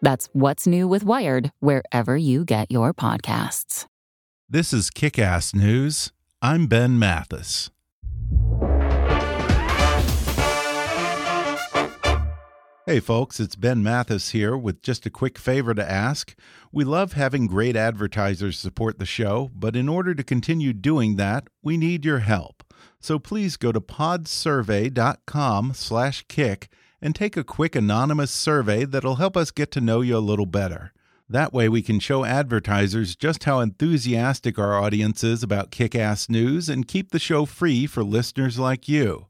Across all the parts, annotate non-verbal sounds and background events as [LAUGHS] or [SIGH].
That's What's New with Wired wherever you get your podcasts. This is Kick Ass News. I'm Ben Mathis. Hey folks, it's Ben Mathis here with just a quick favor to ask. We love having great advertisers support the show, but in order to continue doing that, we need your help. So please go to podsurvey.com/kick and take a quick anonymous survey that'll help us get to know you a little better. That way, we can show advertisers just how enthusiastic our audience is about kick ass news and keep the show free for listeners like you.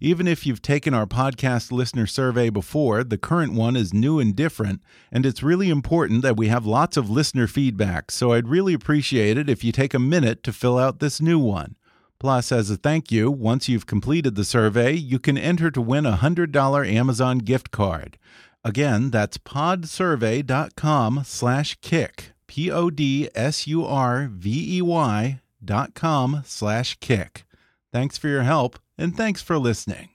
Even if you've taken our podcast listener survey before, the current one is new and different, and it's really important that we have lots of listener feedback, so I'd really appreciate it if you take a minute to fill out this new one. Plus, as a thank you, once you've completed the survey, you can enter to win a $100 Amazon gift card. Again, that's podsurvey.com slash kick, P-O-D-S-U-R-V-E-Y dot com slash kick. Thanks for your help, and thanks for listening.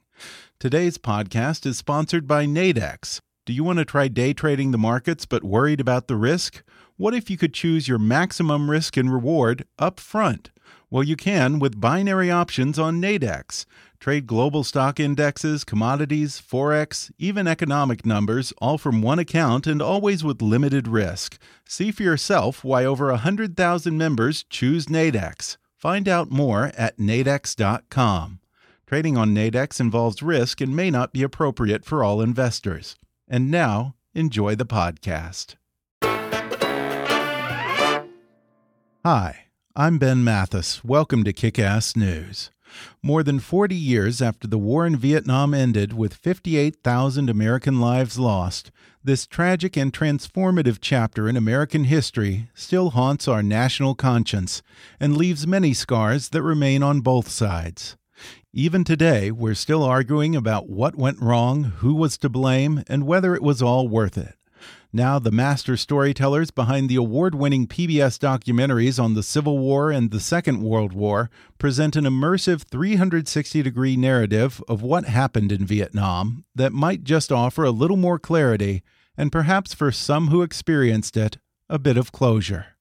Today's podcast is sponsored by Nadex. Do you want to try day trading the markets but worried about the risk? What if you could choose your maximum risk and reward up front? Well, you can with binary options on Nadex. Trade global stock indexes, commodities, forex, even economic numbers, all from one account and always with limited risk. See for yourself why over 100,000 members choose Nadex. Find out more at nadex.com. Trading on Nadex involves risk and may not be appropriate for all investors. And now, enjoy the podcast. Hi. I'm Ben Mathis. Welcome to Kick Ass News. More than 40 years after the war in Vietnam ended with 58,000 American lives lost, this tragic and transformative chapter in American history still haunts our national conscience and leaves many scars that remain on both sides. Even today, we're still arguing about what went wrong, who was to blame, and whether it was all worth it. Now, the master storytellers behind the award winning PBS documentaries on the Civil War and the Second World War present an immersive 360 degree narrative of what happened in Vietnam that might just offer a little more clarity and perhaps for some who experienced it, a bit of closure.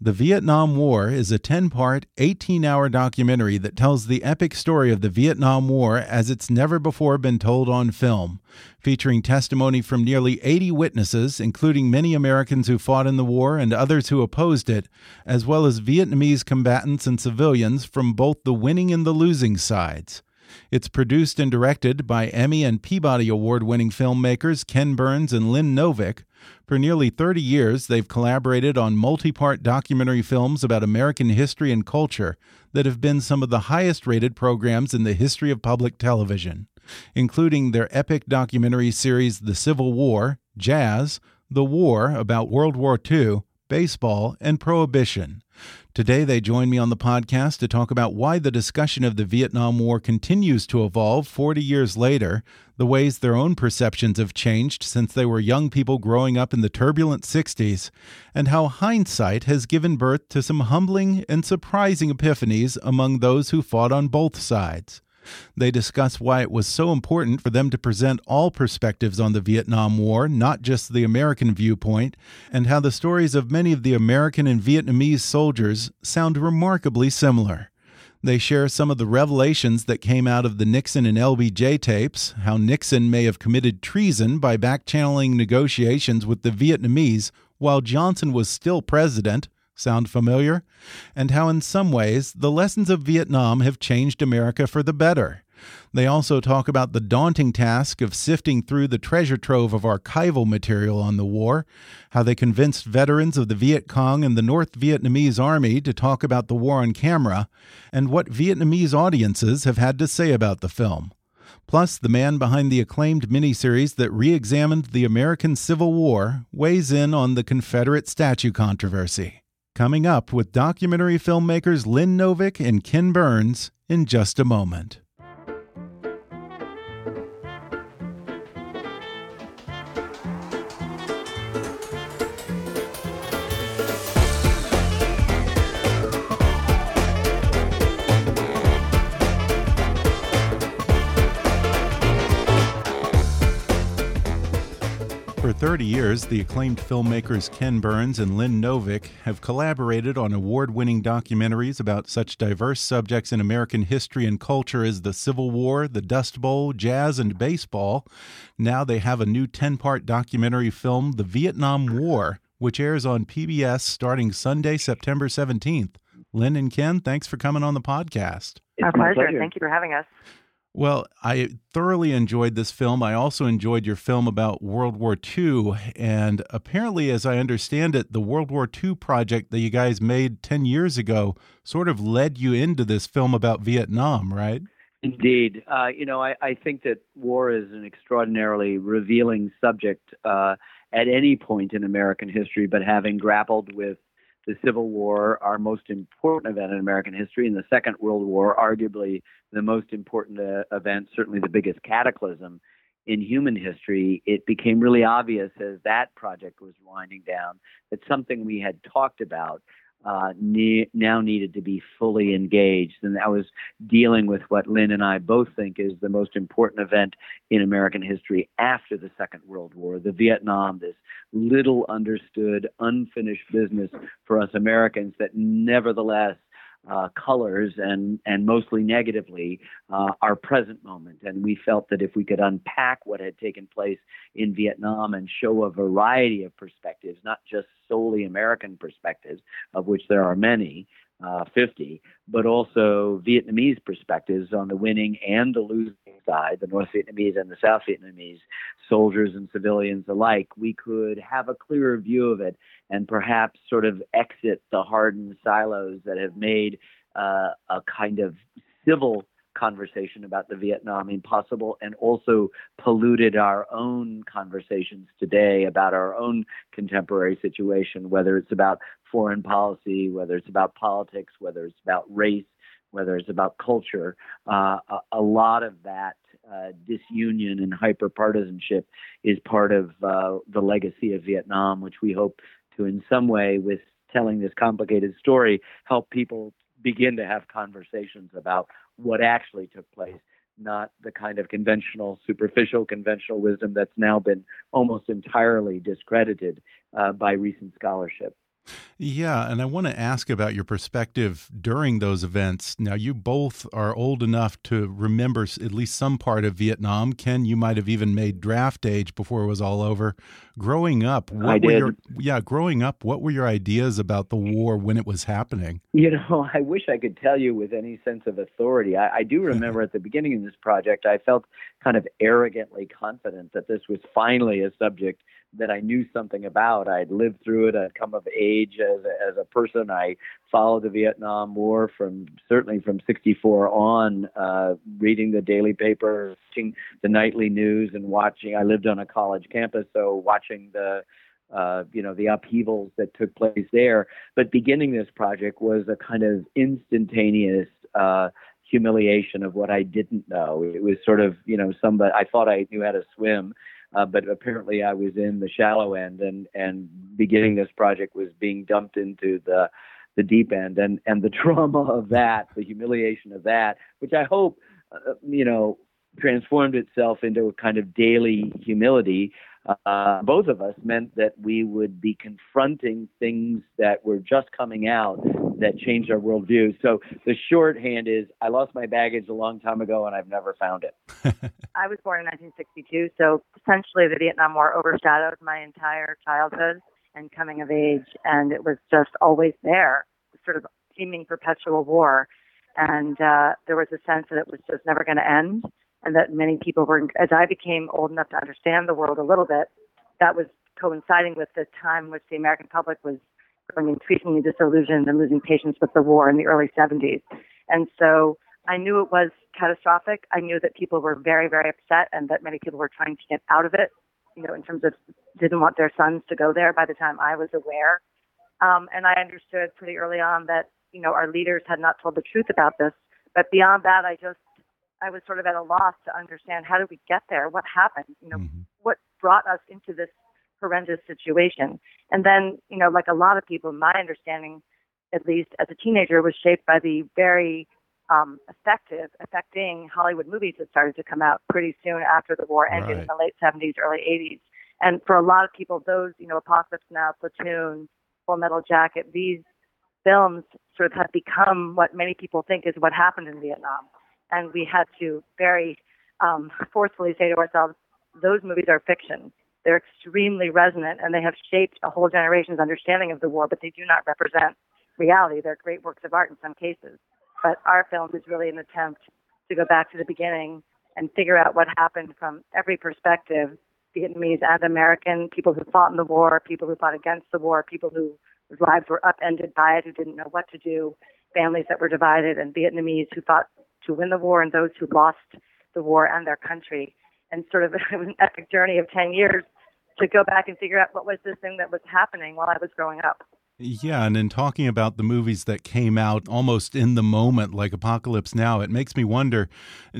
The Vietnam War is a 10 part, 18 hour documentary that tells the epic story of the Vietnam War as it's never before been told on film, featuring testimony from nearly 80 witnesses, including many Americans who fought in the war and others who opposed it, as well as Vietnamese combatants and civilians from both the winning and the losing sides. It's produced and directed by Emmy and Peabody Award winning filmmakers Ken Burns and Lynn Novick. For nearly 30 years, they've collaborated on multi part documentary films about American history and culture that have been some of the highest rated programs in the history of public television, including their epic documentary series The Civil War, Jazz, The War about World War II, baseball, and prohibition. Today, they join me on the podcast to talk about why the discussion of the Vietnam War continues to evolve 40 years later, the ways their own perceptions have changed since they were young people growing up in the turbulent 60s, and how hindsight has given birth to some humbling and surprising epiphanies among those who fought on both sides. They discuss why it was so important for them to present all perspectives on the Vietnam War, not just the American viewpoint, and how the stories of many of the American and Vietnamese soldiers sound remarkably similar. They share some of the revelations that came out of the Nixon and LBJ tapes, how Nixon may have committed treason by backchanneling negotiations with the Vietnamese while Johnson was still president, Sound familiar? And how, in some ways, the lessons of Vietnam have changed America for the better. They also talk about the daunting task of sifting through the treasure trove of archival material on the war, how they convinced veterans of the Viet Cong and the North Vietnamese Army to talk about the war on camera, and what Vietnamese audiences have had to say about the film. Plus, the man behind the acclaimed miniseries that re examined the American Civil War weighs in on the Confederate statue controversy. Coming up with documentary filmmakers Lynn Novick and Ken Burns in just a moment. For 30 years, the acclaimed filmmakers Ken Burns and Lynn Novick have collaborated on award winning documentaries about such diverse subjects in American history and culture as the Civil War, the Dust Bowl, jazz, and baseball. Now they have a new 10 part documentary film, The Vietnam War, which airs on PBS starting Sunday, September 17th. Lynn and Ken, thanks for coming on the podcast. Our pleasure. pleasure. Thank you for having us. Well, I thoroughly enjoyed this film. I also enjoyed your film about World War II. And apparently, as I understand it, the World War II project that you guys made 10 years ago sort of led you into this film about Vietnam, right? Indeed. Uh, you know, I, I, think that war is an extraordinarily revealing subject uh, at any point in American history, but having grappled with the Civil War, our most important event in American history, and the Second World War, arguably the most important uh, event, certainly the biggest cataclysm in human history, it became really obvious as that project was winding down that something we had talked about uh, ne- now needed to be fully engaged. And that was dealing with what Lynn and I both think is the most important event in American history after the Second World War, the Vietnam, this little understood, unfinished business for us Americans that nevertheless uh, colors and and mostly negatively uh, our present moment. And we felt that if we could unpack what had taken place in Vietnam and show a variety of perspectives, not just solely American perspectives, of which there are many, uh, 50, but also Vietnamese perspectives on the winning and the losing side, the North Vietnamese and the South Vietnamese soldiers and civilians alike, we could have a clearer view of it and perhaps sort of exit the hardened silos that have made uh, a kind of civil conversation about the Vietnam impossible and also polluted our own conversations today about our own contemporary situation, whether it's about foreign policy, whether it's about politics, whether it's about race, whether it's about culture. Uh, a, a, lot of that uh, disunion and hyperpartisanship is part of uh, the legacy of Vietnam, which we hope to, in some way, with telling this complicated story, help people begin to have conversations about what actually took place, not the kind of conventional, superficial conventional wisdom that's now been almost entirely discredited uh, by recent scholarship. Yeah, and I want to ask about your perspective during those events. Now, you both are old enough to remember at least some part of Vietnam. Ken, you might have even made draft age before it was all over. Growing up, what I were did. your yeah, growing up, what were your ideas about the war when it was happening? You know, [LAUGHS] I wish I could tell you with any sense of authority. I, I do [LAUGHS] remember at the beginning of this project, I felt kind of arrogantly confident that this was finally a subject that I knew something about. I'd lived through it. I'd come of age as a, as a person. I followed the Vietnam War from certainly from '64 on, uh, reading the daily paper, watching the nightly news, and watching. I lived on a college campus, so watching the uh, you know the upheavals that took place there. But beginning this project was a kind of instantaneous. Uh, humiliation of what I didn't know. It was sort of, you know, somebody I thought I knew how to swim, uh, but apparently I was in the shallow end, and and beginning this project was being dumped into the the deep end, and and the [LAUGHS] trauma of that, the humiliation of that, which I hope, uh, you know, transformed itself into a kind of daily humility. Uh, both of us meant that we would be confronting things that were just coming out that changed our worldview. So the shorthand is I lost my baggage a long time ago and I've never found it. [LAUGHS] I was born in 1962, so essentially the Vietnam War overshadowed my entire childhood. and coming of age, and it was just always there, sort of seeming perpetual war. And uh, there was a sense that it was just never going to end, and that many people were, as I became old enough to understand the world a little bit, that was coinciding with the time which the American public was growing increasingly disillusioned and losing patience with the war in the early 70s. And so I knew it was catastrophic. I knew that people were very, very upset and that many people were trying to get out of it, you know, in terms of didn't want their sons to go there by the time I was aware. Um, and I understood pretty early on that, you know, our leaders had not told the truth about this. But beyond that, I just, I was sort of at a loss to understand how did we get there? What happened? You know, mm-hmm. what brought us into this horrendous situation? And then, you know, like a lot of people, my understanding, at least as a teenager, was shaped by the very um, effective, affecting Hollywood movies that started to come out pretty soon after the war ended right. in the late 70s, early 80s. And for a lot of people, those, you know, Apocalypse Now, Platoon, Full Metal Jacket, these films sort of have become what many people think is what happened in Vietnam. And we had to very um, forcefully say to ourselves, those movies are fiction. They're extremely resonant and they have shaped a whole generation's understanding of the war, but they do not represent reality. They're great works of art in some cases. But our film is really an attempt to go back to the beginning and figure out what happened from every perspective Vietnamese and American, people who fought in the war, people who fought against the war, people whose lives were upended by it, who didn't know what to do, families that were divided, and Vietnamese who fought to win the war, and those who lost the war and their country. And sort of [LAUGHS] an epic journey of 10 years to go back and figure out what was this thing that was happening while I was growing up. Yeah, and in talking about the movies that came out almost in the moment, like Apocalypse Now, it makes me wonder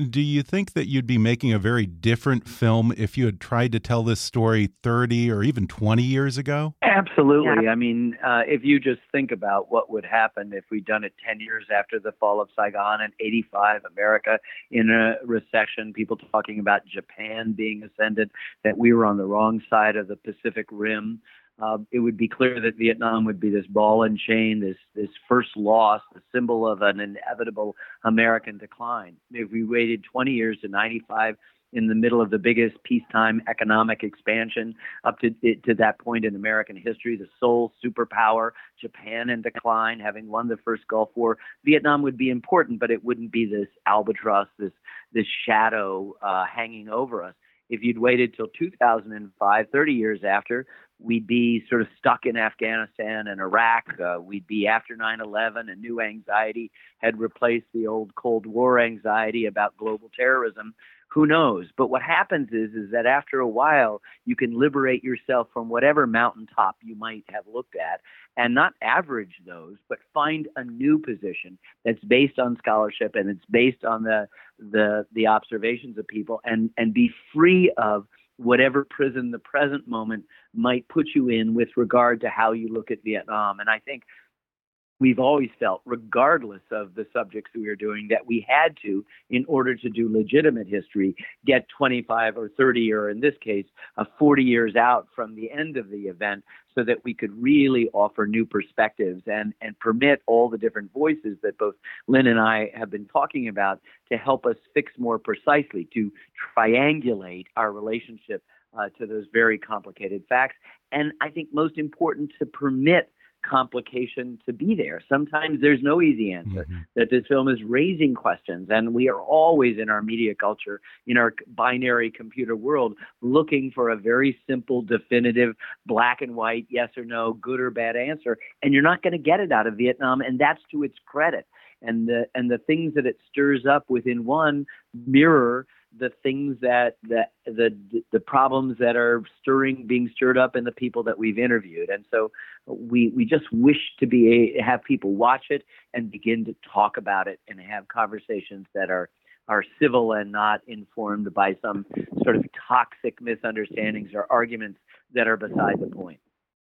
do you think that you'd be making a very different film if you had tried to tell this story 30 or even 20 years ago? Absolutely. Yeah. I mean, uh, if you just think about what would happen if we'd done it 10 years after the fall of Saigon and 85, America in a recession, people talking about Japan being ascended, that we were on the wrong side of the Pacific Rim uh, it would be clear that Vietnam would be this ball and chain, this this first loss, the symbol of an inevitable American decline. If we waited 20 years to 95 in the middle of the biggest peacetime economic expansion up to to that point in American history, the sole superpower, Japan in decline, having won the first Gulf War, Vietnam would be important, but it wouldn't be this albatross, this this shadow uh, hanging over us. If you'd waited till 2005, 30 years after, we'd be sort of stuck in Afghanistan and Iraq. Uh, we'd be after 9 11, a new anxiety had replaced the old Cold War anxiety about global terrorism. Who knows? But what happens is, is that after a while, you can liberate yourself from whatever mountaintop you might have looked at and not average those, but find a new position that's based on scholarship and it's based on the, the, the observations of people and, and be free of whatever prison the present moment might put you in with regard to how you look at Vietnam. And I think we've always felt, regardless of the subjects we were doing, that we had to, in order to do legitimate history, get 25 or 30, or in this case, uh, 40 years out from the end of the event so that we could really offer new perspectives and, and permit all the different voices that both Lynn and I have been talking about to help us fix more precisely, to triangulate our relationship uh, to those very complicated facts. And I think most important to permit complication to be there. Sometimes there's no easy answer. Mm-hmm. That this film is raising questions, and we are always in our media culture, in our binary computer world, looking for a very simple, definitive, black and white, yes or no, good or bad answer. And you're not going to get it out of Vietnam, and that's to its credit. And the and the things that it stirs up within one mirror the things that the the the problems that are stirring being stirred up in the people that we've interviewed and so we we just wish to be have people watch it and begin to talk about it and have conversations that are are civil and not informed by some sort of toxic misunderstandings or arguments that are beside the point.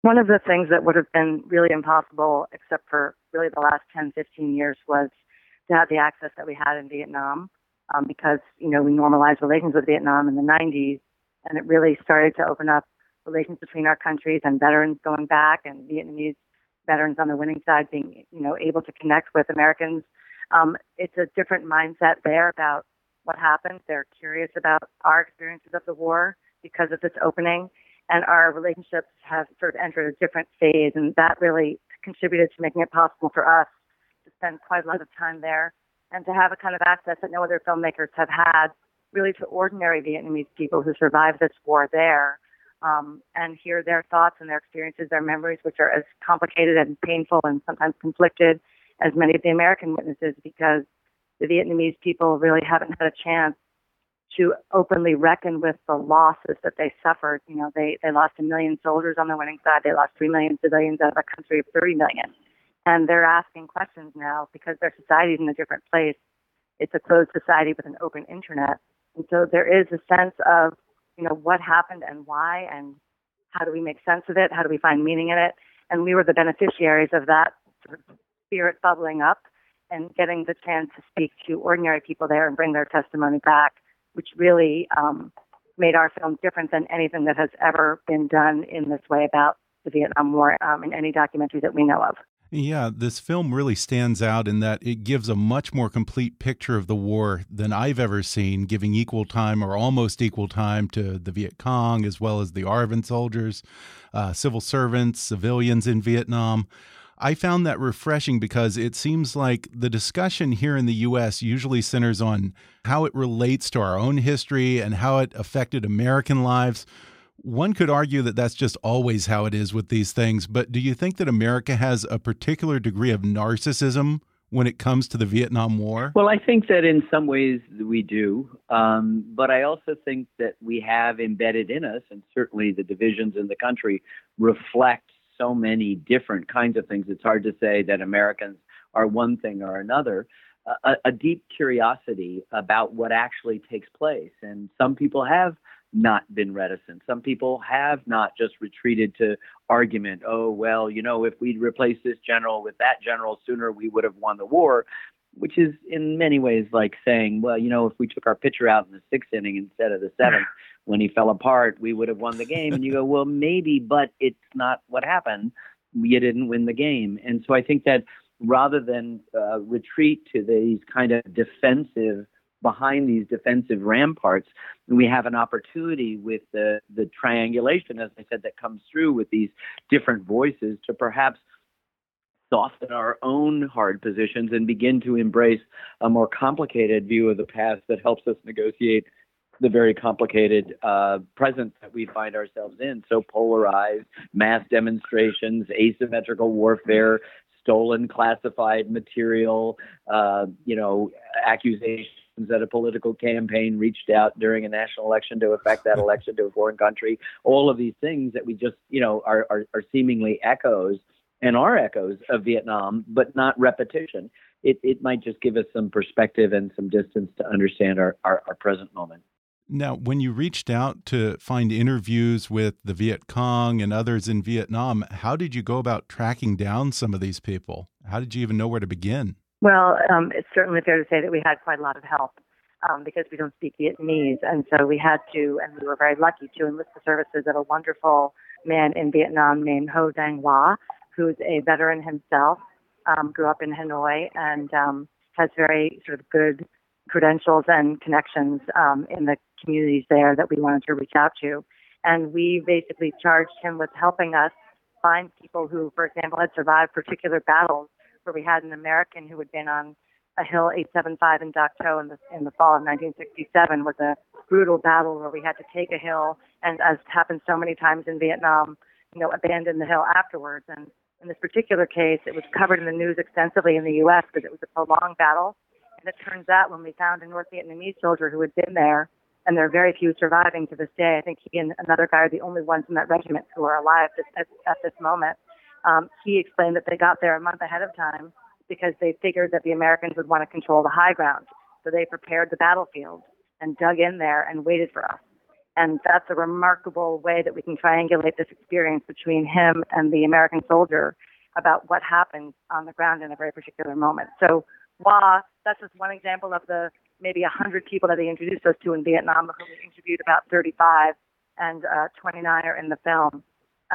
One of the things that would have been really impossible, except for really the last 10, 15 years, was to have the access that we had in Vietnam um, because you know we normalized relations with Vietnam in the 90s, and it really started to open up relations between our countries and veterans going back and Vietnamese veterans on the winning side being you know able to connect with Americans. Um, it's a different mindset there about what happened. They're curious about our experiences of the war because of this opening. and our relationships have sort of entered a different phase, and that really contributed to making it possible for us to spend quite a lot of time there and to have a kind of access that no other filmmakers have had, really to ordinary Vietnamese people who survived this war there, um, and hear their thoughts and their experiences, their memories, which are as complicated and painful and sometimes conflicted as many of the American witnesses, because the Vietnamese people really haven't had a chance to openly reckon with the losses that they suffered. You know, they, they lost a million soldiers on the winning side. They lost three million civilians out of a country of 30 million. And they're asking questions now because their society is in a different place. It's a closed society with an open internet. And so there is a sense of, you know, what happened and why and how do we make sense of it? How do we find meaning in it? And we were the beneficiaries of that sort of spirit bubbling up and getting the chance to speak to ordinary people there and bring their testimony back which really um, made our film different than anything that has ever been done in this way about the Vietnam War um, in any documentary that we know of. Yeah, this film really stands out in that it gives a much more complete picture of the war than I've ever seen, giving equal time or almost equal time to the Viet Cong as well as the ARVN soldiers, uh, civil servants, civilians in Vietnam. I found that refreshing because it seems like the discussion here in the U.S. usually centers on how it relates to our own history and how it affected American lives. One could argue that that's just always how it is with these things, but do you think that America has a particular degree of narcissism when it comes to the Vietnam War? Well, I think that in some ways we do. Um, but I also think that we have embedded in us, and certainly the divisions in the country reflect so many different kinds of things. It's hard to say that Americans are one thing or another. A, a, deep curiosity about what actually takes place. And some people have not been reticent. Some people have not just retreated to argument. Oh, well, you know, if we'd replaced this general with that general sooner, we would have won the war which is in many ways like saying, well, you know, if we took our pitcher out in the sixth inning instead of the seventh [LAUGHS] when he fell apart, we would have won the game. And you go, well, maybe, but it's not what happened. You didn't win the game. And so I think that rather than uh, retreat to these kind of defensive, behind these defensive ramparts, we have an opportunity with the, the triangulation, as I said, that comes through with these different voices to perhaps soften our own hard positions and begin to embrace a more complicated view of the past that helps us negotiate the very complicated uh, present that we find ourselves in. So polarized, mass demonstrations, asymmetrical warfare, stolen classified material, uh, you know, accusations that a political campaign reached out during a national election to affect that election to a foreign country. All of these things that we just, you know, are, are, are seemingly echoes and are echoes of Vietnam, but not repetition. It, it might just give us some perspective and some distance to understand our, our, our present moment. Now, when you reached out to find interviews with the Viet Cong and others in Vietnam, how did you go about tracking down some of these people? How did you even know where to begin? Well, um, it's certainly fair to say that we had quite a lot of help um, because we don't speak Vietnamese. And so we had to, and we were very lucky to enlist the services of a wonderful man in Vietnam named Ho Dang Hoa, who's a veteran himself, um, grew up in Hanoi, and um, has very sort of good credentials and connections um, in the communities there that we wanted to reach out to. And we basically charged him with helping us find people who, for example, had survived particular battles where we had an American who had been on a hill 875 in To in the, in the fall of 1967 was a brutal battle where we had to take a hill and as happened so many times in Vietnam, you know, abandon the hill afterwards. And in this particular case, it was covered in the news extensively in the U.S. because it was a prolonged battle. And it turns out when we found a North Vietnamese soldier who had been there, and there are very few surviving to this day, I think he and another guy are the only ones in that regiment who are alive at, at this moment. Um, he explained that they got there a month ahead of time because they figured that the Americans would want to control the high ground. So they prepared the battlefield and dug in there and waited for us. And that's a remarkable way that we can triangulate this experience between him and the American soldier about what happened on the ground in a very particular moment. So, Hoa, that's just one example of the maybe 100 people that he introduced us to in Vietnam, of whom we interviewed about 35, and uh, 29 are in the film.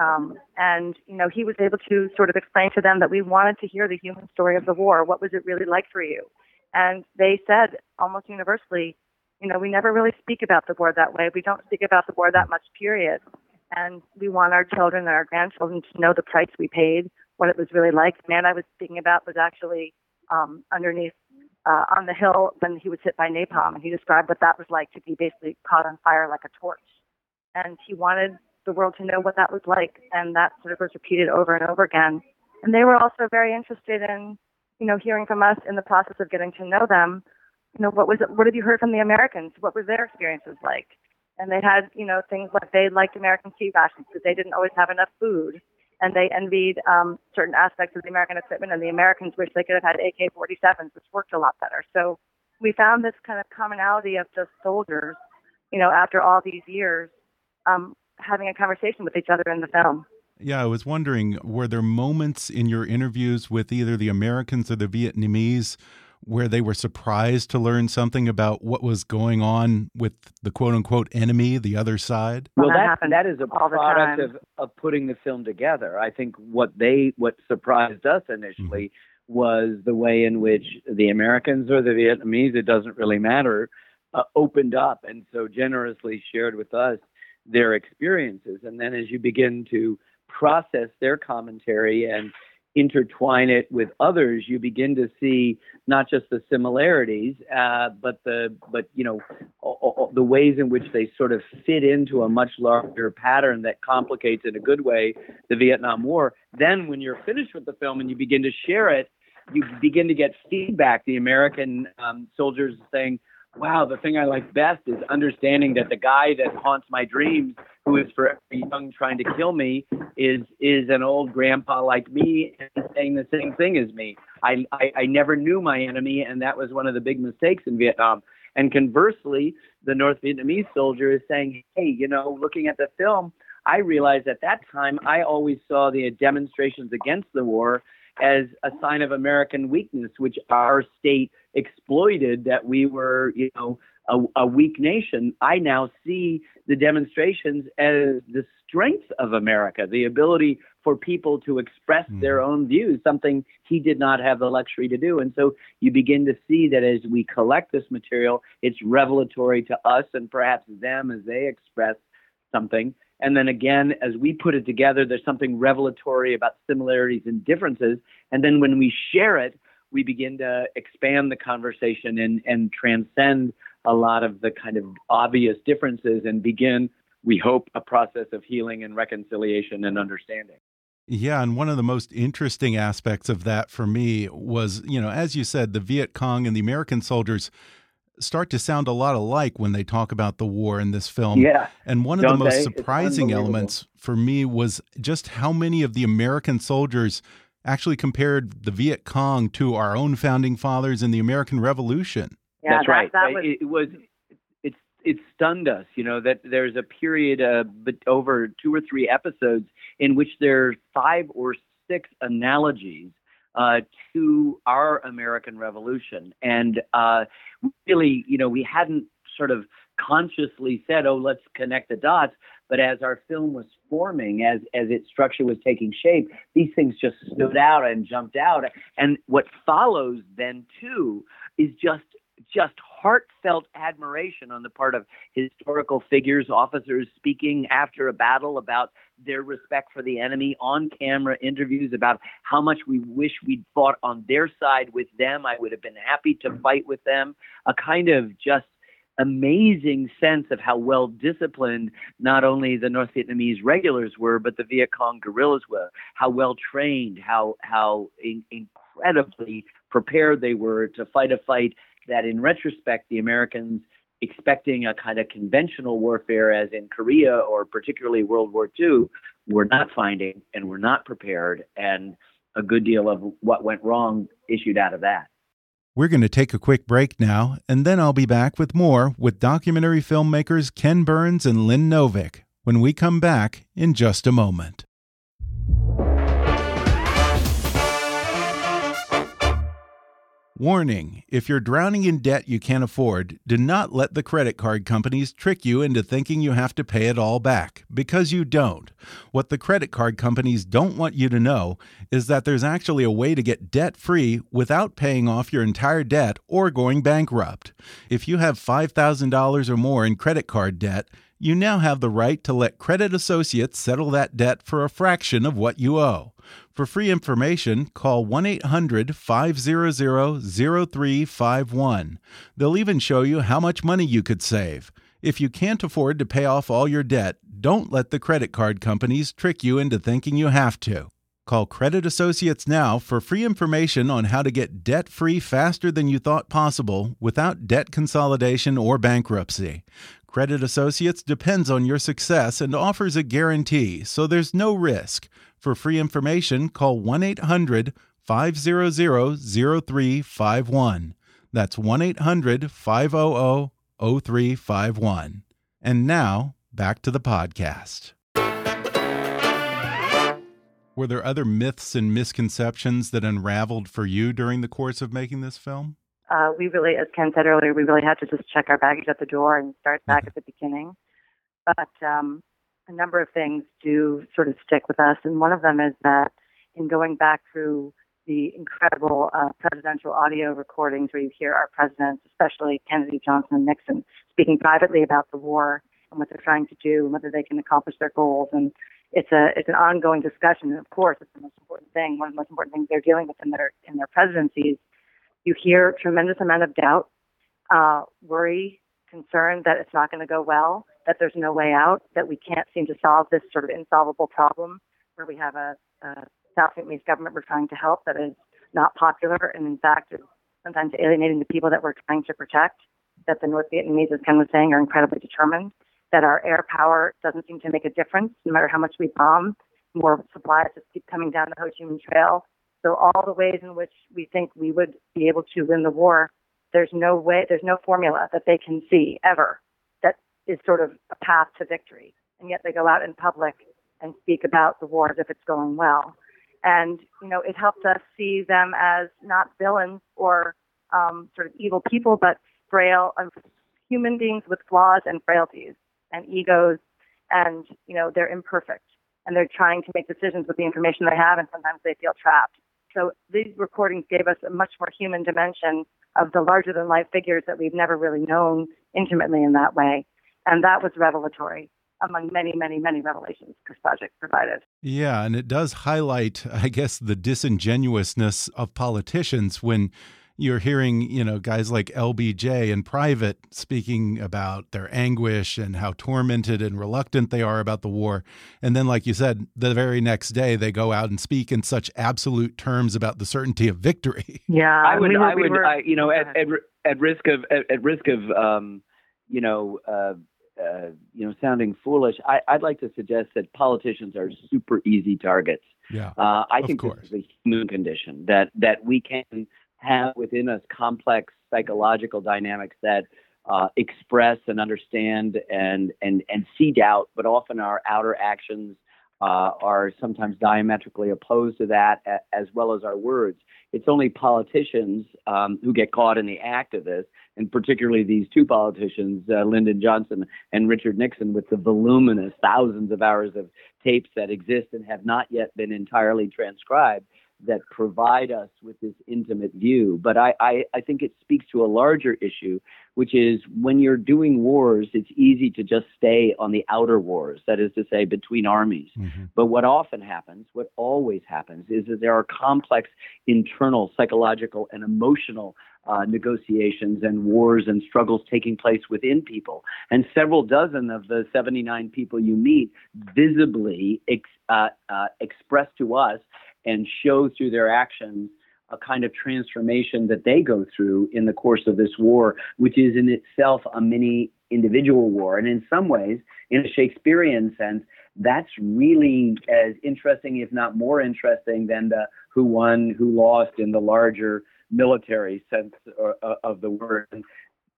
Um, and, you know, he was able to sort of explain to them that we wanted to hear the human story of the war. What was it really like for you? And they said almost universally, you know, we never really speak about the war that way. We don't speak about the war that much, period. and we want our children and our grandchildren to know the price we paid, what it was really like. The man I was speaking about was actually um, underneath uh, on the hill when he was hit by napalm, and he described what that was like to be basically caught on fire like a torch. And he wanted the world to know what that was like, and that sort of was repeated over and over again. And they were also very interested in, you know, hearing from us in the process of getting to know them. You know, what was it, what have you heard from the Americans? What were their experiences like? And they had, you know, things like they liked American C-rations because they didn't always have enough food and they envied um, certain aspects of the American equipment, and the Americans wished they could have had AK-47s, which worked a lot better. So we found this kind of commonality of just soldiers, you know, after all these years, um, having a conversation with each other in the film. Yeah, I was wondering, were there moments in your interviews with either the Americans or the Vietnamese where they were surprised to learn something about what was going on with the quote unquote enemy, the other side? Well, that, that, that is a product of, of putting the film together. I think what they what surprised us initially mm-hmm. was the way in which the Americans or the Vietnamese, it doesn't really matter, uh, opened up and so generously shared with us their experiences. And then as you begin to process their commentary and intertwine it with others, you begin to see not just the similarities, uh, but the but you know the ways in which they sort of fit into a much larger pattern that complicates in a good way the Vietnam War. Then, when you're finished with the film and you begin to share it, you begin to get feedback. The American um, soldiers saying, wow, the thing I like best is understanding that the guy that haunts my dreams, who is forever young trying to kill me, is is an old grandpa like me and saying the same thing as me. I, I, I never knew my enemy, and that was one of the big mistakes in Vietnam. And conversely, the North Vietnamese soldier is saying, hey, you know, looking at the film, I realized at that time I always saw the demonstrations against the war as a sign of American weakness, which our state exploited that we were, you know, a, a, weak nation. I now see the demonstrations as the strength of America, the ability for people to express mm. their own views, something he did not have the luxury to do. And so you begin to see that as we collect this material, it's revelatory to us and perhaps them as they express something. And then again, as we put it together, there's something revelatory about similarities and differences. And then when we share it, we begin to expand the conversation and, and transcend a lot of the kind of obvious differences and begin, we hope, a process of healing and reconciliation and understanding. Yeah, and one of the most interesting aspects of that for me was, you know, as you said, the Viet Cong and the American soldiers start to sound a lot alike when they talk about the war in this film. Yeah. And one of the most they? surprising elements for me was just how many of the American soldiers actually compared the Viet Cong to our own founding fathers in the American Revolution. Yeah, That's that, right. That was... It, was it it stunned us, you know, that there's a period uh, over two or three episodes in which there's five or six analogies uh, to our American Revolution, and uh, really, you know, we hadn't sort of consciously said, "Oh, let's connect the dots." But as our film was forming, as as its structure was taking shape, these things just stood out and jumped out. And what follows then too is just just heartfelt admiration on the part of historical figures, officers speaking after a battle about their respect for the enemy, on camera interviews about how much we wish we'd fought on their side with them. I would have been happy to fight with them. A kind of just amazing sense of how well disciplined not only the North Vietnamese regulars were, but the Viet Cong guerrillas were. How well trained, how how in, incredibly prepared they were to fight a fight that, in retrospect, the Americans expecting a kind of conventional warfare, as in Korea or particularly World War II, were not finding and were not prepared, and a good deal of what went wrong issued out of that. We're going to take a quick break now, and then I'll be back with more with documentary filmmakers Ken Burns and Lynn Novick when we come back in just a moment. Warning if you're drowning in debt you can't afford, do not let the credit card companies trick you into thinking you have to pay it all back, because you don't. What the credit card companies don't want you to know is that there's actually a way to get debt free without paying off your entire debt or going bankrupt. If you have $5,000 or more in credit card debt, you now have the right to let Credit Associates settle that debt for a fraction of what you owe. For free information, call 1 800 500 0351. They'll even show you how much money you could save. If you can't afford to pay off all your debt, don't let the credit card companies trick you into thinking you have to. Call Credit Associates now for free information on how to get debt free faster than you thought possible without debt consolidation or bankruptcy. Credit Associates depends on your success and offers a guarantee, so there's no risk. For free information, call 1 800 500 0351. That's 1 800 500 0351. And now, back to the podcast. Were there other myths and misconceptions that unraveled for you during the course of making this film? Uh, we really, as Ken said earlier, we really had to just check our baggage at the door and start back at the beginning. But um, a number of things do sort of stick with us, and one of them is that in going back through the incredible uh, presidential audio recordings where you hear our presidents, especially Kennedy, Johnson, and Nixon, speaking privately about the war and what they're trying to do and whether they can accomplish their goals. And it's a it's an ongoing discussion. And of course, it's the most important thing. One of the most important things they're dealing with in their in their presidencies. You hear tremendous amount of doubt, uh, worry, concern that it's not going to go well, that there's no way out, that we can't seem to solve this sort of insolvable problem where we have a, a South Vietnamese government we're trying to help that is not popular and in fact is sometimes alienating the people that we're trying to protect. That the North Vietnamese, as Ken was saying, are incredibly determined that our air power doesn't seem to make a difference no matter how much we bomb. More supplies just keep coming down the Ho Chi Minh Trail. So all the ways in which we think we would be able to win the war, there's no way, there's no formula that they can see ever is sort of a path to victory. And yet they go out in public and speak about the war as if it's going well. And, you know, it helps us see them as not villains or um, sort of evil people, but frail um, human beings with flaws and frailties and egos, and you know they're imperfect, and they're trying to make decisions with the information they have, and sometimes they feel trapped. So these recordings gave us a much more human dimension of the larger than life figures that we've never really known intimately in that way, and that was revelatory among many, many, many revelations this project provided. Yeah, and it does highlight, I guess, the disingenuousness of politicians when you're hearing, you know, guys like LBJ in private speaking about their anguish and how tormented and reluctant they are about the war. And then, like you said, the very next day they go out and speak in such absolute terms about the certainty of victory. [LAUGHS] Yeah, I would, we were, I would, we were, I, you know, at, at, at risk of at, at risk of, um, you know, uh, uh, you know, sounding foolish, I, would like to suggest that politicians are super easy targets. Yeah, uh, I think course. this is a human condition that that we can have within us complex psychological dynamics that uh, express and understand and and and see doubt, but often our outer actions uh, are sometimes diametrically opposed to that, as well as our words. It's only politicians um, who get caught in the act of this, and particularly these two politicians, uh, Lyndon Johnson and Richard Nixon, with the voluminous thousands of hours of tapes that exist and have not yet been entirely transcribed that provide us with this intimate view. But I, I, I, think it speaks to a larger issue, which is when you're doing wars, it's easy to just stay on the outer wars, that is to say, between armies. Mm-hmm. But what often happens, what always happens, is that there are complex internal psychological and emotional uh, negotiations and wars and struggles taking place within people. And several dozen of the 79 people you meet visibly ex, uh, uh, express to us and show through their actions a kind of transformation that they go through in the course of this war, which is in itself a mini individual war. And in some ways, in a Shakespearean sense, that's really as interesting, if not more interesting, than the who won, who lost in the larger military sense uh, of the word.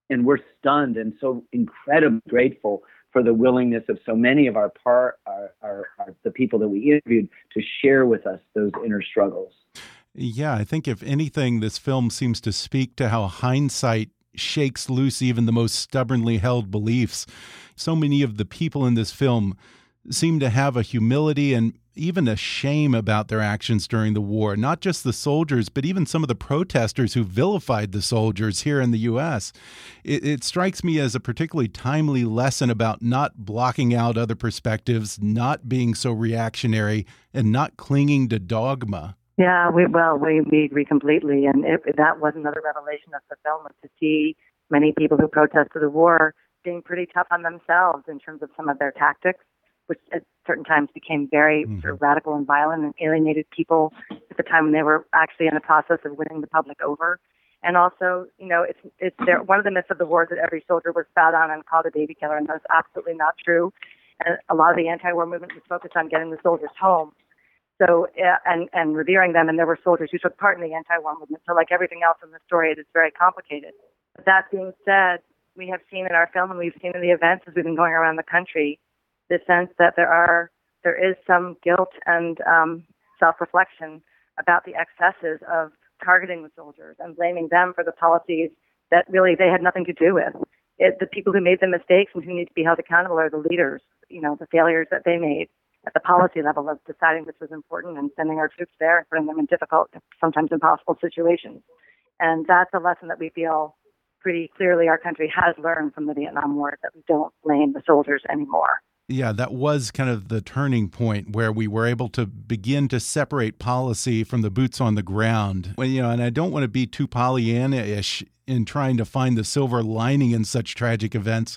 And we're stunned and so incredibly grateful for the willingness of so many of our part, our, our, our, the people that we interviewed to share with us those inner struggles. Yeah, I think if anything, this film seems to speak to how hindsight shakes loose even the most stubbornly held beliefs. So many of the people in this film seem to have a humility and even a shame about their actions during the war. Not just the soldiers, but even some of the protesters who vilified the soldiers here in the U.S. It, it strikes me as a particularly timely lesson about not blocking out other perspectives, not being so reactionary, and not clinging to dogma. Yeah, we well, we, we agree completely, and it, that was another revelation of fulfillment to see many people who protested the war being pretty tough on themselves in terms of some of their tactics, which at certain times became very mm-hmm. sort of radical and violent and alienated people at the time when they were actually in the process of winning the public over. And also, you know, it's it's there. One of the myths of the war is that every soldier was spat on and called a baby killer, and that's absolutely not true. And a lot of the anti-war movement was focused on getting the soldiers home so, uh, and, and revering them, and there were soldiers who took part in the anti-war movement. So, like everything else in the story, it is very complicated. But that being said, we have seen in our film, and we've seen in the events as we've been going around the country, the sense that there are there is some guilt and um, self-reflection about the excesses of targeting the soldiers and blaming them for the policies that really they had nothing to do with. It, the people who made the mistakes and who need to be held accountable are the leaders. You know, the failures that they made at the policy level of deciding which was important and sending our troops there and putting them in difficult, sometimes impossible situations. And that's a lesson that we feel pretty clearly our country has learned from the Vietnam War that we don't blame the soldiers anymore. Yeah, that was kind of the turning point where we were able to begin to separate policy from the boots on the ground. When you know, and I don't want to be too Pollyanna-ish in trying to find the silver lining in such tragic events,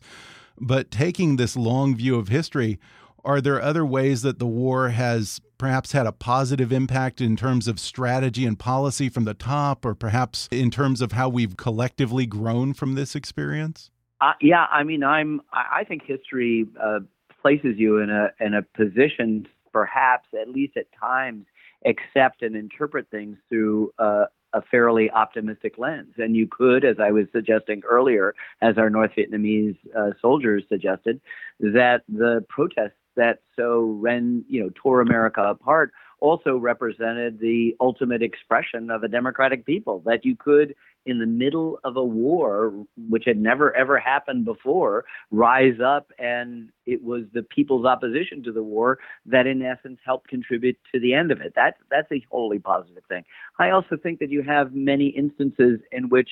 but taking this long view of history, are there other ways that the war has perhaps had a positive impact in terms of strategy and policy from the top, or perhaps in terms of how we've collectively grown from this experience? Uh, yeah, I mean, I'm. I think history uh, places you in a in a position, perhaps at least at times, accept and interpret things through uh, a fairly optimistic lens. And you could, as I was suggesting earlier, as our North Vietnamese uh, soldiers suggested, that the protests that so ren, you know, tore America apart also represented the ultimate expression of a democratic people that you could in the middle of a war, which had never ever happened before, rise up and it was the people's opposition to the war that in essence helped contribute to the end of it. That that's a wholly positive thing. I also think that you have many instances in which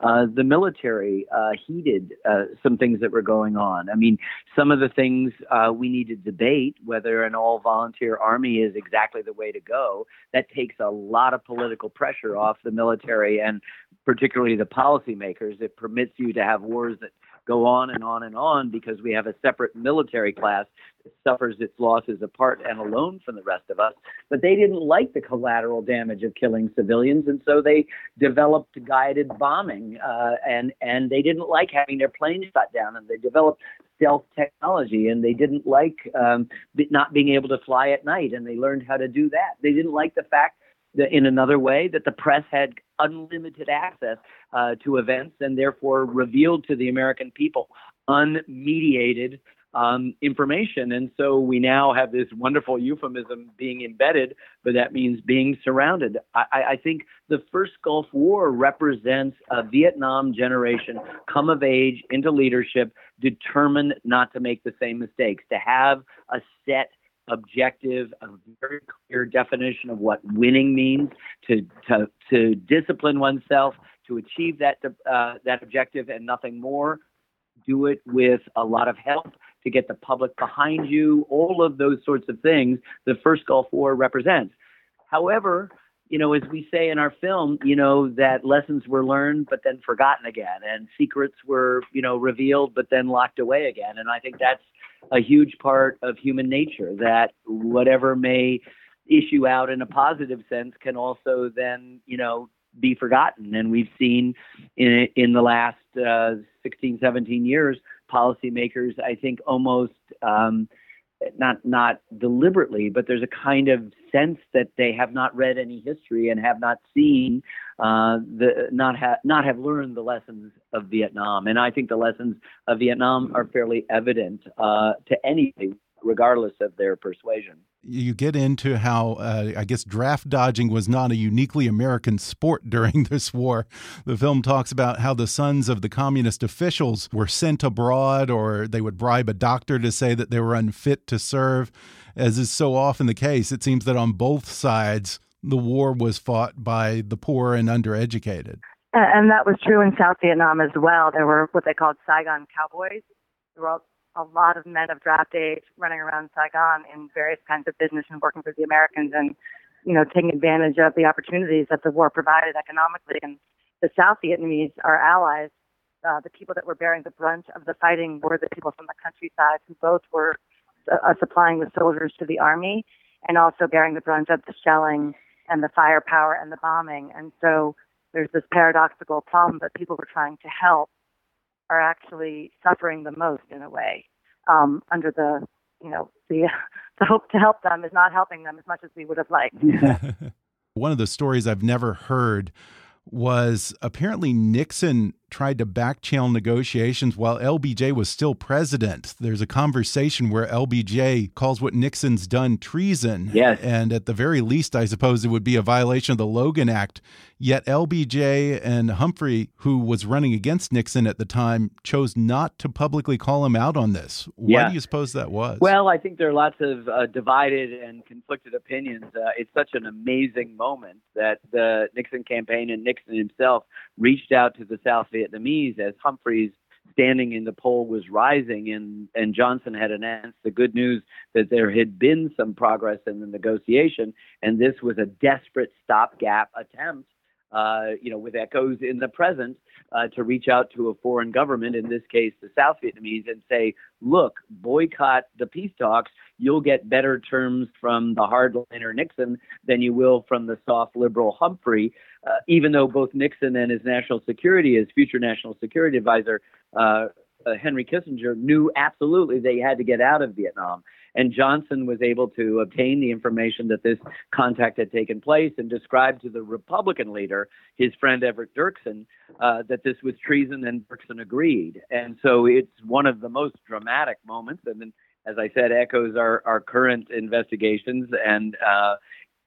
uh, the military uh, heeded uh, some things that were going on. I mean, some of the things uh, we need to debate whether an all volunteer army is exactly the way to go. That takes a lot of political pressure off the military and particularly the policymakers. It permits you to have wars that go on and on and on because we have a separate military class that suffers its losses apart and alone from the rest of us. But they didn't like the collateral damage of killing civilians, and so they developed guided bombing, uh, and and they didn't like having their planes shot down, and they developed stealth technology, and they didn't like um, not being able to fly at night, and they learned how to do that. They didn't like the fact that in another way that the press had unlimited access uh, to events and therefore revealed to the American people unmediated um, information. And so we now have this wonderful euphemism being embedded, but that means being surrounded. I, I think the first Gulf War represents a Vietnam generation come of age into leadership, determined not to make the same mistakes, to have a set objective, a very clear definition of what winning means, to to to discipline oneself to achieve that uh, that objective and nothing more. Do it with a lot of help to get the public behind you. All of those sorts of things the first Gulf War represents. However, you know, as we say in our film, you know, that lessons were learned but then forgotten again, and secrets were, you know, revealed but then locked away again. And I think that's a huge part of human nature that whatever may issue out in a positive sense can also then you know be forgotten and we've seen in in the last uh, 16 17 years policymakers i think almost um, not not deliberately, but there's a kind of sense that they have not read any history and have not seen uh, the not have not have learned the lessons of Vietnam. And I think the lessons of Vietnam are fairly evident uh, to anybody regardless of their persuasion. You get into how, uh, I guess, draft dodging was not a uniquely American sport [LAUGHS] during this war. The film talks about how the sons of the communist officials were sent abroad or they would bribe a doctor to say that they were unfit to serve. As is so often the case, it seems that on both sides, the war was fought by the poor and undereducated. And that was true in South Vietnam as well. There were what they called Saigon cowboys. There were a lot of men of draft age running around Saigon in various kinds of business and working for the Americans and, you know, taking advantage of the opportunities that the war provided economically. And the South Vietnamese, our allies, uh, the people that were bearing the brunt of the fighting were the people from the countryside who both were uh, supplying the soldiers to the army and also bearing the brunt of the shelling and the firepower and the bombing. And so there's this paradoxical problem that people were trying to help are actually suffering the most in a way um, under the you know the [LAUGHS] the hope to help them is not helping them as much as we would have liked. [LAUGHS] One of the stories I've never heard was apparently Nixon tried to backchannel negotiations while LBJ was still president. There's a conversation where LBJ calls what Nixon's done treason. Yes. And at the very least, I suppose it would be a violation of the Logan Act. Yet LBJ and Humphrey, who was running against Nixon at the time, chose not to publicly call him out on this. Why Yeah. do you suppose that was? Well, I think there are lots of uh, divided and conflicted opinions. Uh, it's such an amazing moment that the Nixon campaign and Nixon himself reached out to the South Vietnamese as Humphreys standing in the poll was rising and, and Johnson had announced the good news that there had been some progress in the negotiation and this was a desperate stopgap attempt uh, you know, with echoes in the present, uh, to reach out to a foreign government, in this case the South Vietnamese, and say, look, boycott the peace talks. You'll get better terms from the hardliner Nixon than you will from the soft liberal Humphrey, uh, even though both Nixon and his national security, his future national security advisor, uh, uh, Henry Kissinger, knew absolutely they had to get out of Vietnam. And Johnson was able to obtain the information that this contact had taken place and described to the Republican leader, his friend Everett Dirksen, uh, that this was treason, and Dirksen agreed. And so it's one of the most dramatic moments. And then, as I said, echoes our, our current investigations and uh,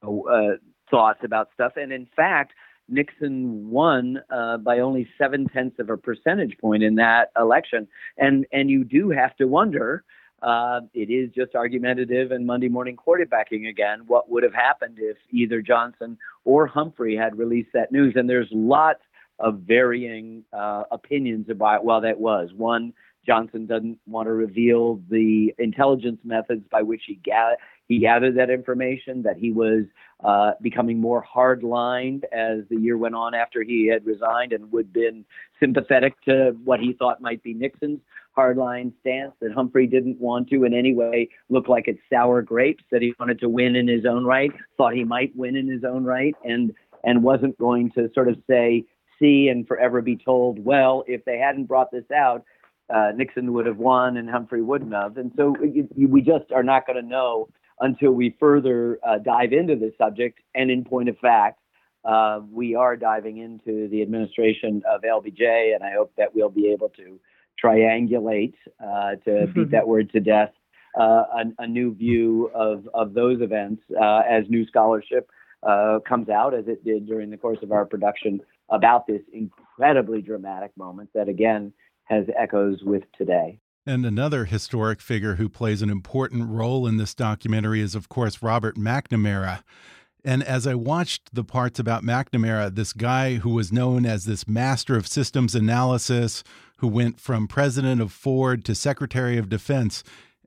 uh, thoughts about stuff. And in fact, Nixon won uh, by only seven tenths of a percentage point in that election, and and you do have to wonder. Uh, it is just argumentative and Monday morning quarterbacking again. What would have happened if either Johnson or Humphrey had released that news? And there's lots of varying uh, opinions about well that was one. Johnson doesn't want to reveal the intelligence methods by which he ga- he gathered that information. That he was uh, becoming more hard-lined as the year went on after he had resigned, and would been sympathetic to what he thought might be Nixon's hardline stance. That Humphrey didn't want to in any way look like it's sour grapes. That he wanted to win in his own right. Thought he might win in his own right, and and wasn't going to sort of say see and forever be told, well, if they hadn't brought this out, uh, Nixon would have won and Humphrey wouldn't have. And so you, we just are not going to know until we further uh, dive into this subject. And in point of fact, uh, we are diving into the administration of LBJ, and I hope that we'll be able to triangulate, uh, to beat that word to death, uh, a, a new view of, of those events uh, as new scholarship uh, comes out, as it did during the course of our production about this incredibly dramatic moment that, again, has echoes with today. And another historic figure who plays an important role in this documentary is, of course, Robert McNamara. And as I watched the parts about McNamara, this guy who was known as this master of systems analysis, who went from president of Ford to secretary of defense,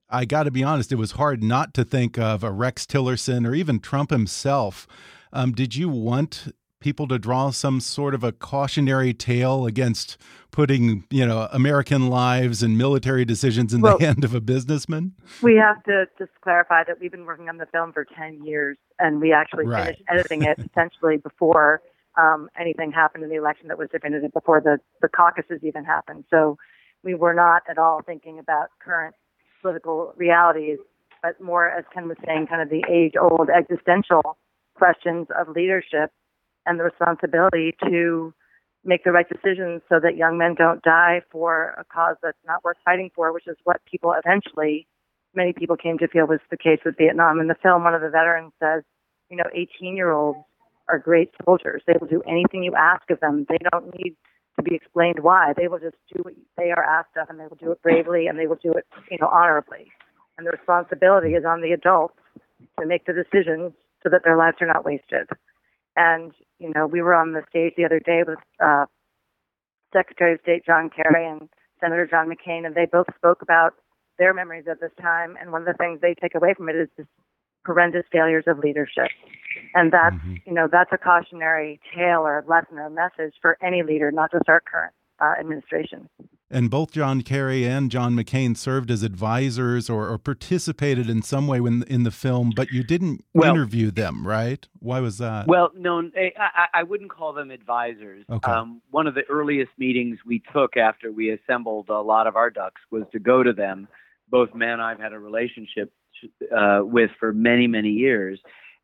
I got to be honest, it was hard not to think of a Rex Tillerson or even Trump himself. Um, did you want people to draw some sort of a cautionary tale against putting, you know, American lives and military decisions in Well- the hand of a businessman? We have to just clarify that we've been working on the film for 10 years, and we actually Right. finished editing it essentially before um, anything happened in the election that was definitive, before the, the caucuses even happened. So we were not at all thinking about current political realities, but more, as Ken was saying, kind of the age old existential questions of leadership and the responsibility to make the right decisions so that young men don't die for a cause that's not worth fighting for, which is what people eventually many people came to feel was the case with Vietnam. In the film, one of the veterans says, you know, 18 year olds are great soldiers. They will do anything you ask of them. They don't need to be explained why. They will just do what they are asked of, and they will do it bravely, and they will do it, you know, honorably. And the responsibility is on the adults to make the decisions so that their lives are not wasted. And you know, we were on the stage the other day with uh, Secretary of State John Kerry and Senator John McCain, and they both spoke about their memories of this time. And one of the things they take away from it is this horrendous failures of leadership. And that's, mm-hmm. you know, that's a cautionary tale or lesson or a message for any leader, not just our current uh, administration. And both John Kerry and John McCain served as advisors or, or participated in some way in, in the film, but you didn't well, interview them, right? Why was that? Well, no, I, I wouldn't call them advisors. Okay. Um, one of the earliest meetings we took after we assembled a lot of our ducks was to go to them. Both men and I've had a relationship uh, with for many, many years,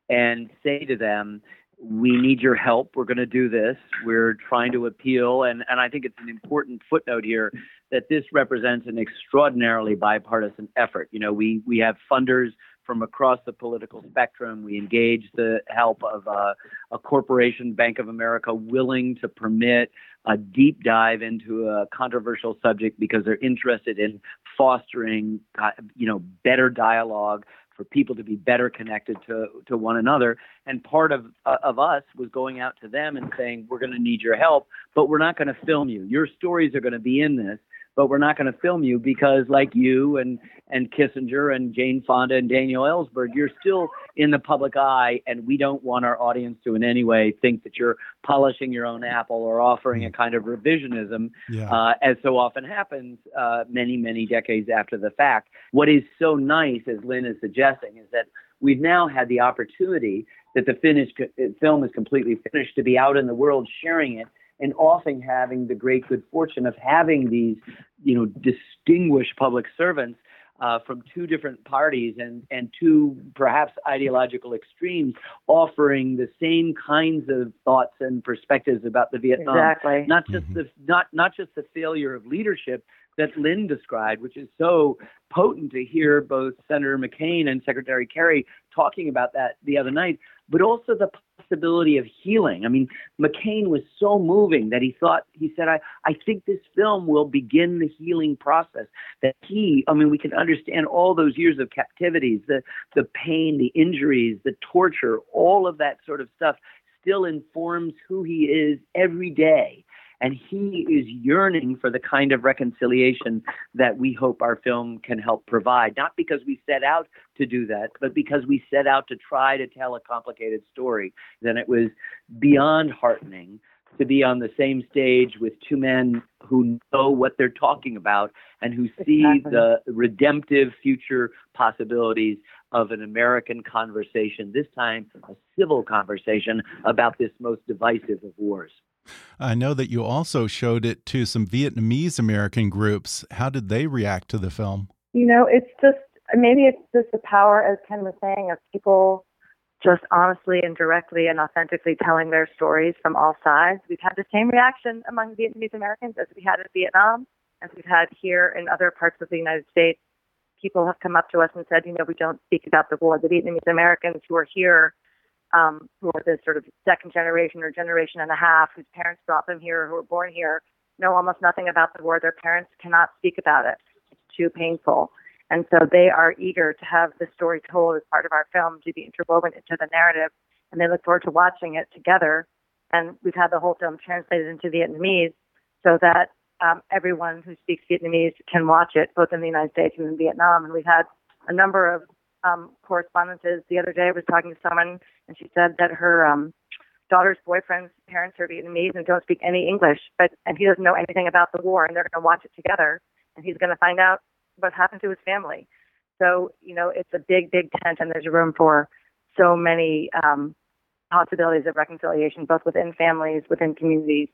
and say to them, we need your help. We're going to do this. We're trying to appeal. And, and I think it's an important footnote here that this represents an extraordinarily bipartisan effort. You know, we, we have funders from across the political spectrum. We engage the help of uh, a corporation, Bank of America, willing to permit a deep dive into a controversial subject because they're interested in fostering, uh, you know, better dialogue for people to be better connected to to one another. And part of uh, of us was going out to them and saying, "We're going to need your help, but we're not going to film you. Your stories are going to be in this." But we're not going to film you because, like you and and Kissinger and Jane Fonda and Daniel Ellsberg, you're still in the public eye, and we don't want our audience to in any way think that you're polishing your own apple or offering a kind of revisionism, yeah. uh, as so often happens uh, many many decades after the fact. What is so nice, as Lynn is suggesting, is that we've now had the opportunity that the finished film is completely finished to be out in the world sharing it and often having the great good fortune of having these, you know, distinguished public servants uh, from two different parties and, and two perhaps ideological extremes offering the same kinds of thoughts and perspectives about the Vietnam. Exactly. Not just mm-hmm. the not not just the failure of leadership that Lynn described, which is so potent to hear both Senator McCain and Secretary Kerry talking about that the other night, but also the possibility of healing. I mean, McCain was so moving that he thought, he said, I, I think this film will begin the healing process. That he, I mean, we can understand all those years of captivities, the, the pain, the injuries, the torture, all of that sort of stuff still informs who he is every day and he is yearning for the kind of reconciliation that we hope our film can help provide. Not because we set out to do that, but because we set out to try to tell a complicated story. Then it was beyond heartening to be on the same stage with two men who know what they're talking about and who see exactly. the redemptive future possibilities of an American conversation, this time a civil conversation about this most divisive of wars. I know that you also showed it to some Vietnamese American groups. How did they react to the film? You know, it's just maybe it's just the power, as Ken was saying, of people just honestly and directly and authentically telling their stories from all sides. We've had the same reaction among Vietnamese Americans as we had in Vietnam, as we've had here in other parts of the United States. People have come up to us and said, you know, we don't speak about the war. The Vietnamese Americans who are here um, who are the sort of second generation or generation and a half whose parents brought them here, who were born here, know almost nothing about the war. Their parents cannot speak about it. It's too painful. And so they are eager to have the story told as part of our film to be interwoven into the narrative. And they look forward to watching it together. And we've had the whole film translated into Vietnamese so that um, everyone who speaks Vietnamese can watch it, both in the United States and in Vietnam. And we've had a number of um, correspondences. The other day, I was talking to someone, and she said that her um, daughter's boyfriend's parents are Vietnamese and don't speak any English, but and he doesn't know anything about the war, and they're going to watch it together, and he's going to find out what happened to his family. So you know, it's a big, big tent, and there's room for so many um, possibilities of reconciliation, both within families, within communities,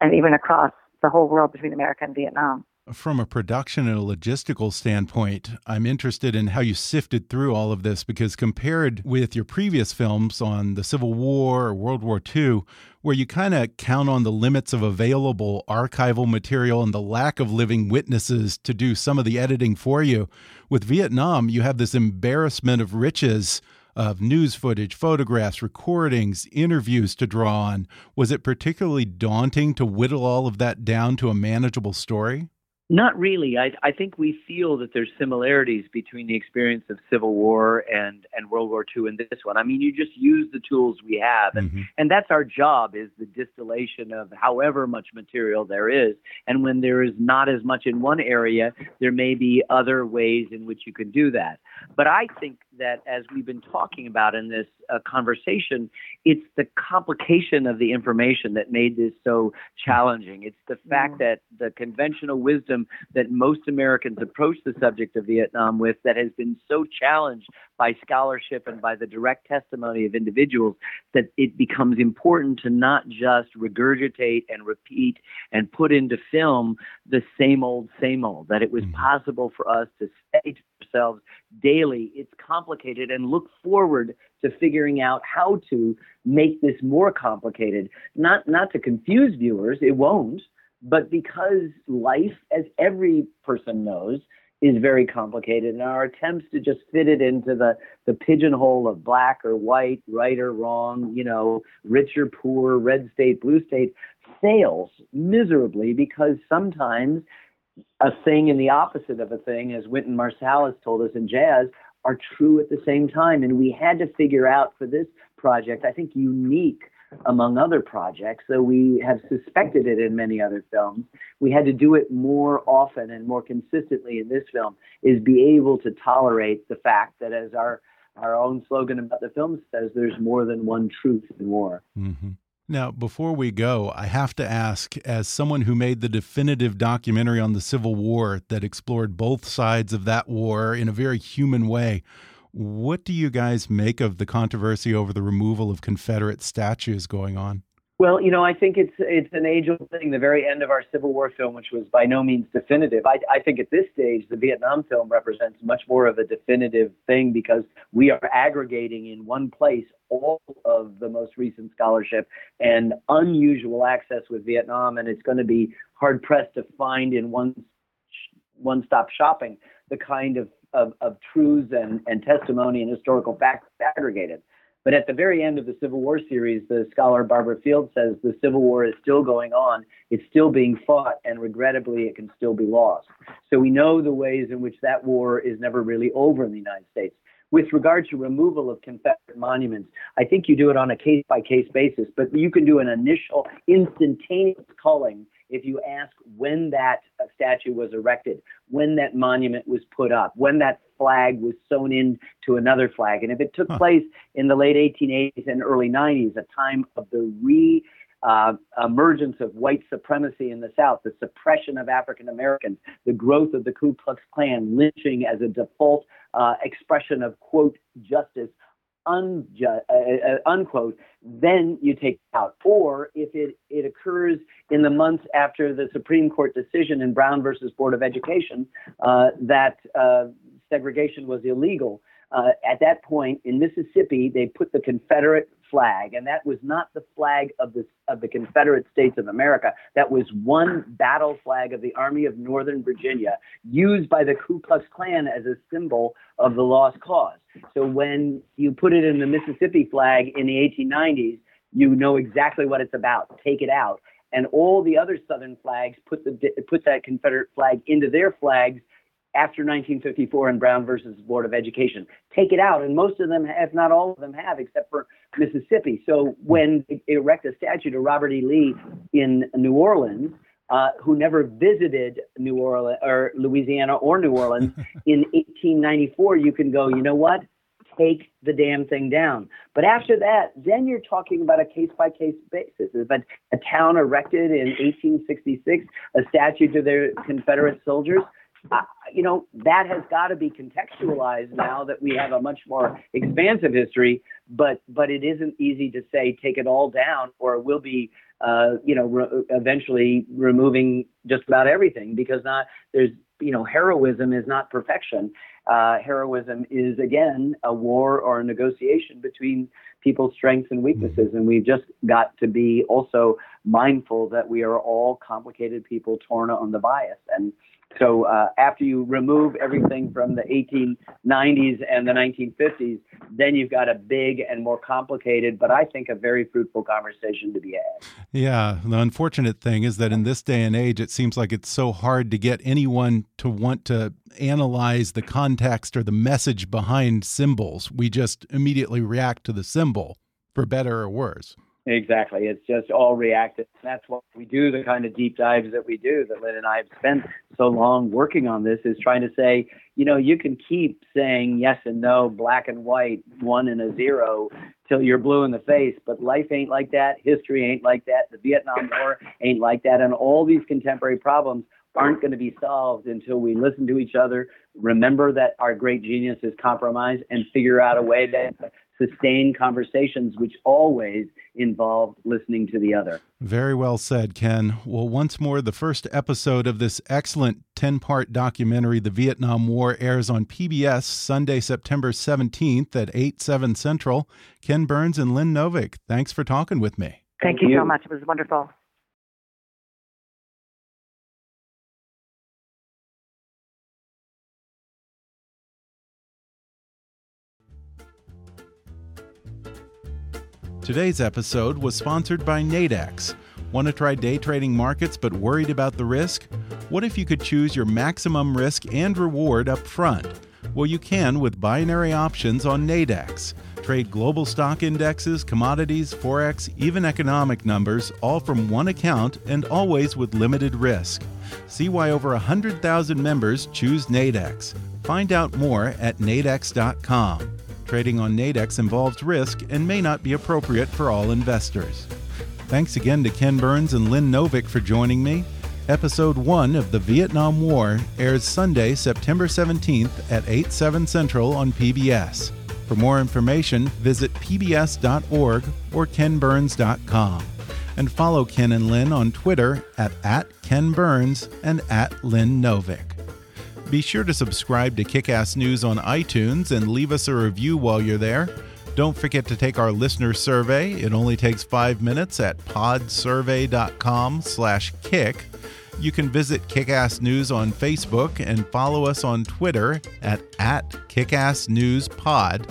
and even across the whole world between America and Vietnam. From a production and a logistical standpoint, I'm interested in how you sifted through all of this because compared with your previous films on the Civil War or World War II, where you kind of count on the limits of available archival material and the lack of living witnesses to do some of the editing for you, with Vietnam, you have this embarrassment of riches of news footage, photographs, recordings, interviews to draw on. Was it particularly daunting to whittle all of that down to a manageable story? Not really. I, I think we feel that there's similarities between the experience of Civil War and, and World War II and this one. I mean, you just use the tools we have, and, mm-hmm. and that's our job is the distillation of however much material there is. And when there is not as much in one area, there may be other ways in which you can do that. But I think that as we've been talking about in this uh, conversation, it's the complication of the information that made this so challenging. It's the fact mm. that the conventional wisdom that most Americans approach the subject of Vietnam with that has been so challenged by scholarship and by the direct testimony of individuals that it becomes important to not just regurgitate and repeat and put into film the same old, same old, that it was mm. possible for us to say to ourselves daily, it's complicated, and look forward to figuring out how to make this more complicated. Not, not to confuse viewers, it won't, but because life, as every person knows, is very complicated, and our attempts to just fit it into the, the pigeonhole of black or white, right or wrong, you know, rich or poor, red state, blue state, fails miserably because sometimes a thing and the opposite of a thing, as Wynton Marsalis told us in jazz, are true at the same time. And we had to figure out for this project, I think unique among other projects, though we have suspected it in many other films, we had to do it more often and more consistently in this film, is be able to tolerate the fact that as our our own slogan about the film says, there's more than one truth in war. Mm -hmm. Now, before we go, I have to ask as someone who made the definitive documentary on the Civil War that explored both sides of that war in a very human way, what do you guys make of the controversy over the removal of Confederate statues going on? Well, you know, I think it's it's an age-old thing. The very end of our Civil War film, which was by no means definitive, I, I think at this stage the Vietnam film represents much more of a definitive thing because we are aggregating in one place all of the most recent scholarship and unusual access with Vietnam, and it's going to be hard pressed to find in one one-stop shopping the kind of of, of truths and, and testimony and historical facts aggregated. But at the very end of the Civil War series, the scholar Barbara Fields says the Civil War is still going on. It's still being fought, and regrettably, it can still be lost. So we know the ways in which that war is never really over in the United States. With regard to removal of Confederate monuments, I think you do it on a case by case basis, but you can do an initial instantaneous culling if you ask when that statue was erected, when that monument was put up, when that flag was sewn into another flag. And if it took huh. place in the late 1880s and early 90s, a time of the re uh, emergence of white supremacy in the South, the suppression of African Americans, the growth of the Ku Klux Klan, lynching as a default uh, expression of, quote, justice, unju- uh, uh, unquote, then you take it out. Or if it, it occurs in the months after the Supreme Court decision in Brown versus Board of Education uh, that uh, segregation was illegal, uh, at that point in Mississippi, they put the Confederate flag, and that was not the flag of the of the Confederate States of America. That was one battle flag of the Army of Northern Virginia, used by the Ku Klux Klan as a symbol of the lost cause. So when you put it in the Mississippi flag in the 1890s, you know exactly what it's about. Take it out. And all the other Southern flags put the put that Confederate flag into their flags after 1954 in Brown versus Board of Education. Take it out, and most of them, if not all of them, have, except for Mississippi. So when they erect a statue to Robert E. Lee in New Orleans, uh, who never visited New Orleans or Louisiana or New Orleans [LAUGHS] in 1894, you can go, you know what? Take the damn thing down. But after that, then you're talking about a case by case basis. If a, a town erected in 1866 a statue to their Confederate soldiers, uh, you know, that has got to be contextualized now that we have a much more expansive history. But but it isn't easy to say take it all down, or we'll be uh, you know, re- eventually removing just about everything because not there's you know heroism is not perfection. Uh, heroism is again a war or a negotiation between people's strengths and weaknesses, and we've just got to be also mindful that we are all complicated people torn on the bias and so uh, after you remove everything from the 1890s and the 1950s, then you've got a big and more complicated, but I think a very fruitful conversation to be had. Yeah, the unfortunate thing is that in this day and age, it seems like it's so hard to get anyone to want to analyze the context or the message behind symbols. We just immediately react to the symbol, for better or worse. Exactly. It's just all reactive. That's why we do the kind of deep dives that we do, that Lynn and I have spent so long working on this, is trying to say, you know, you can keep saying yes and no, black and white, one and a zero, till you're blue in the face. But life ain't like that. History ain't like that. The Vietnam War ain't like that. And all these contemporary problems aren't going to be solved until we listen to each other, remember that our great genius is compromise, and figure out a way that sustain conversations which always involve listening to the other. Very well said, Ken. Well, once more, the first episode of this excellent 10 part documentary, The Vietnam War, airs on PBS Sunday, September 17th at 8, 7 Central. Ken Burns and Lynn Novick, thanks for talking with me. Thank, Thank you, you so much. It was wonderful. Today's episode was sponsored by Nadex. Want to try day trading markets but worried about the risk? What if you could choose your maximum risk and reward up front? Well, you can with binary options on Nadex. Trade global stock indexes, commodities, forex, even economic numbers, all from one account and always with limited risk. See why over 100,000 members choose Nadex. Find out more at nadex.com. Trading on Nadex involves risk and may not be appropriate for all investors. Thanks again to Ken Burns and Lynn Novick for joining me. Episode 1 of The Vietnam War airs Sunday, September 17th at 8, 7 Central on PBS. For more information, visit pbs.org or kenburns.com. And follow Ken and Lynn on Twitter at, at Ken Burns and at Lynn Novick. Be sure to subscribe to Kickass News on iTunes and leave us a review while you're there. Don't forget to take our listener survey. It only takes five minutes at podsurvey.com/kick. You can visit Kickass News on Facebook and follow us on Twitter at, at KickassNewsPod.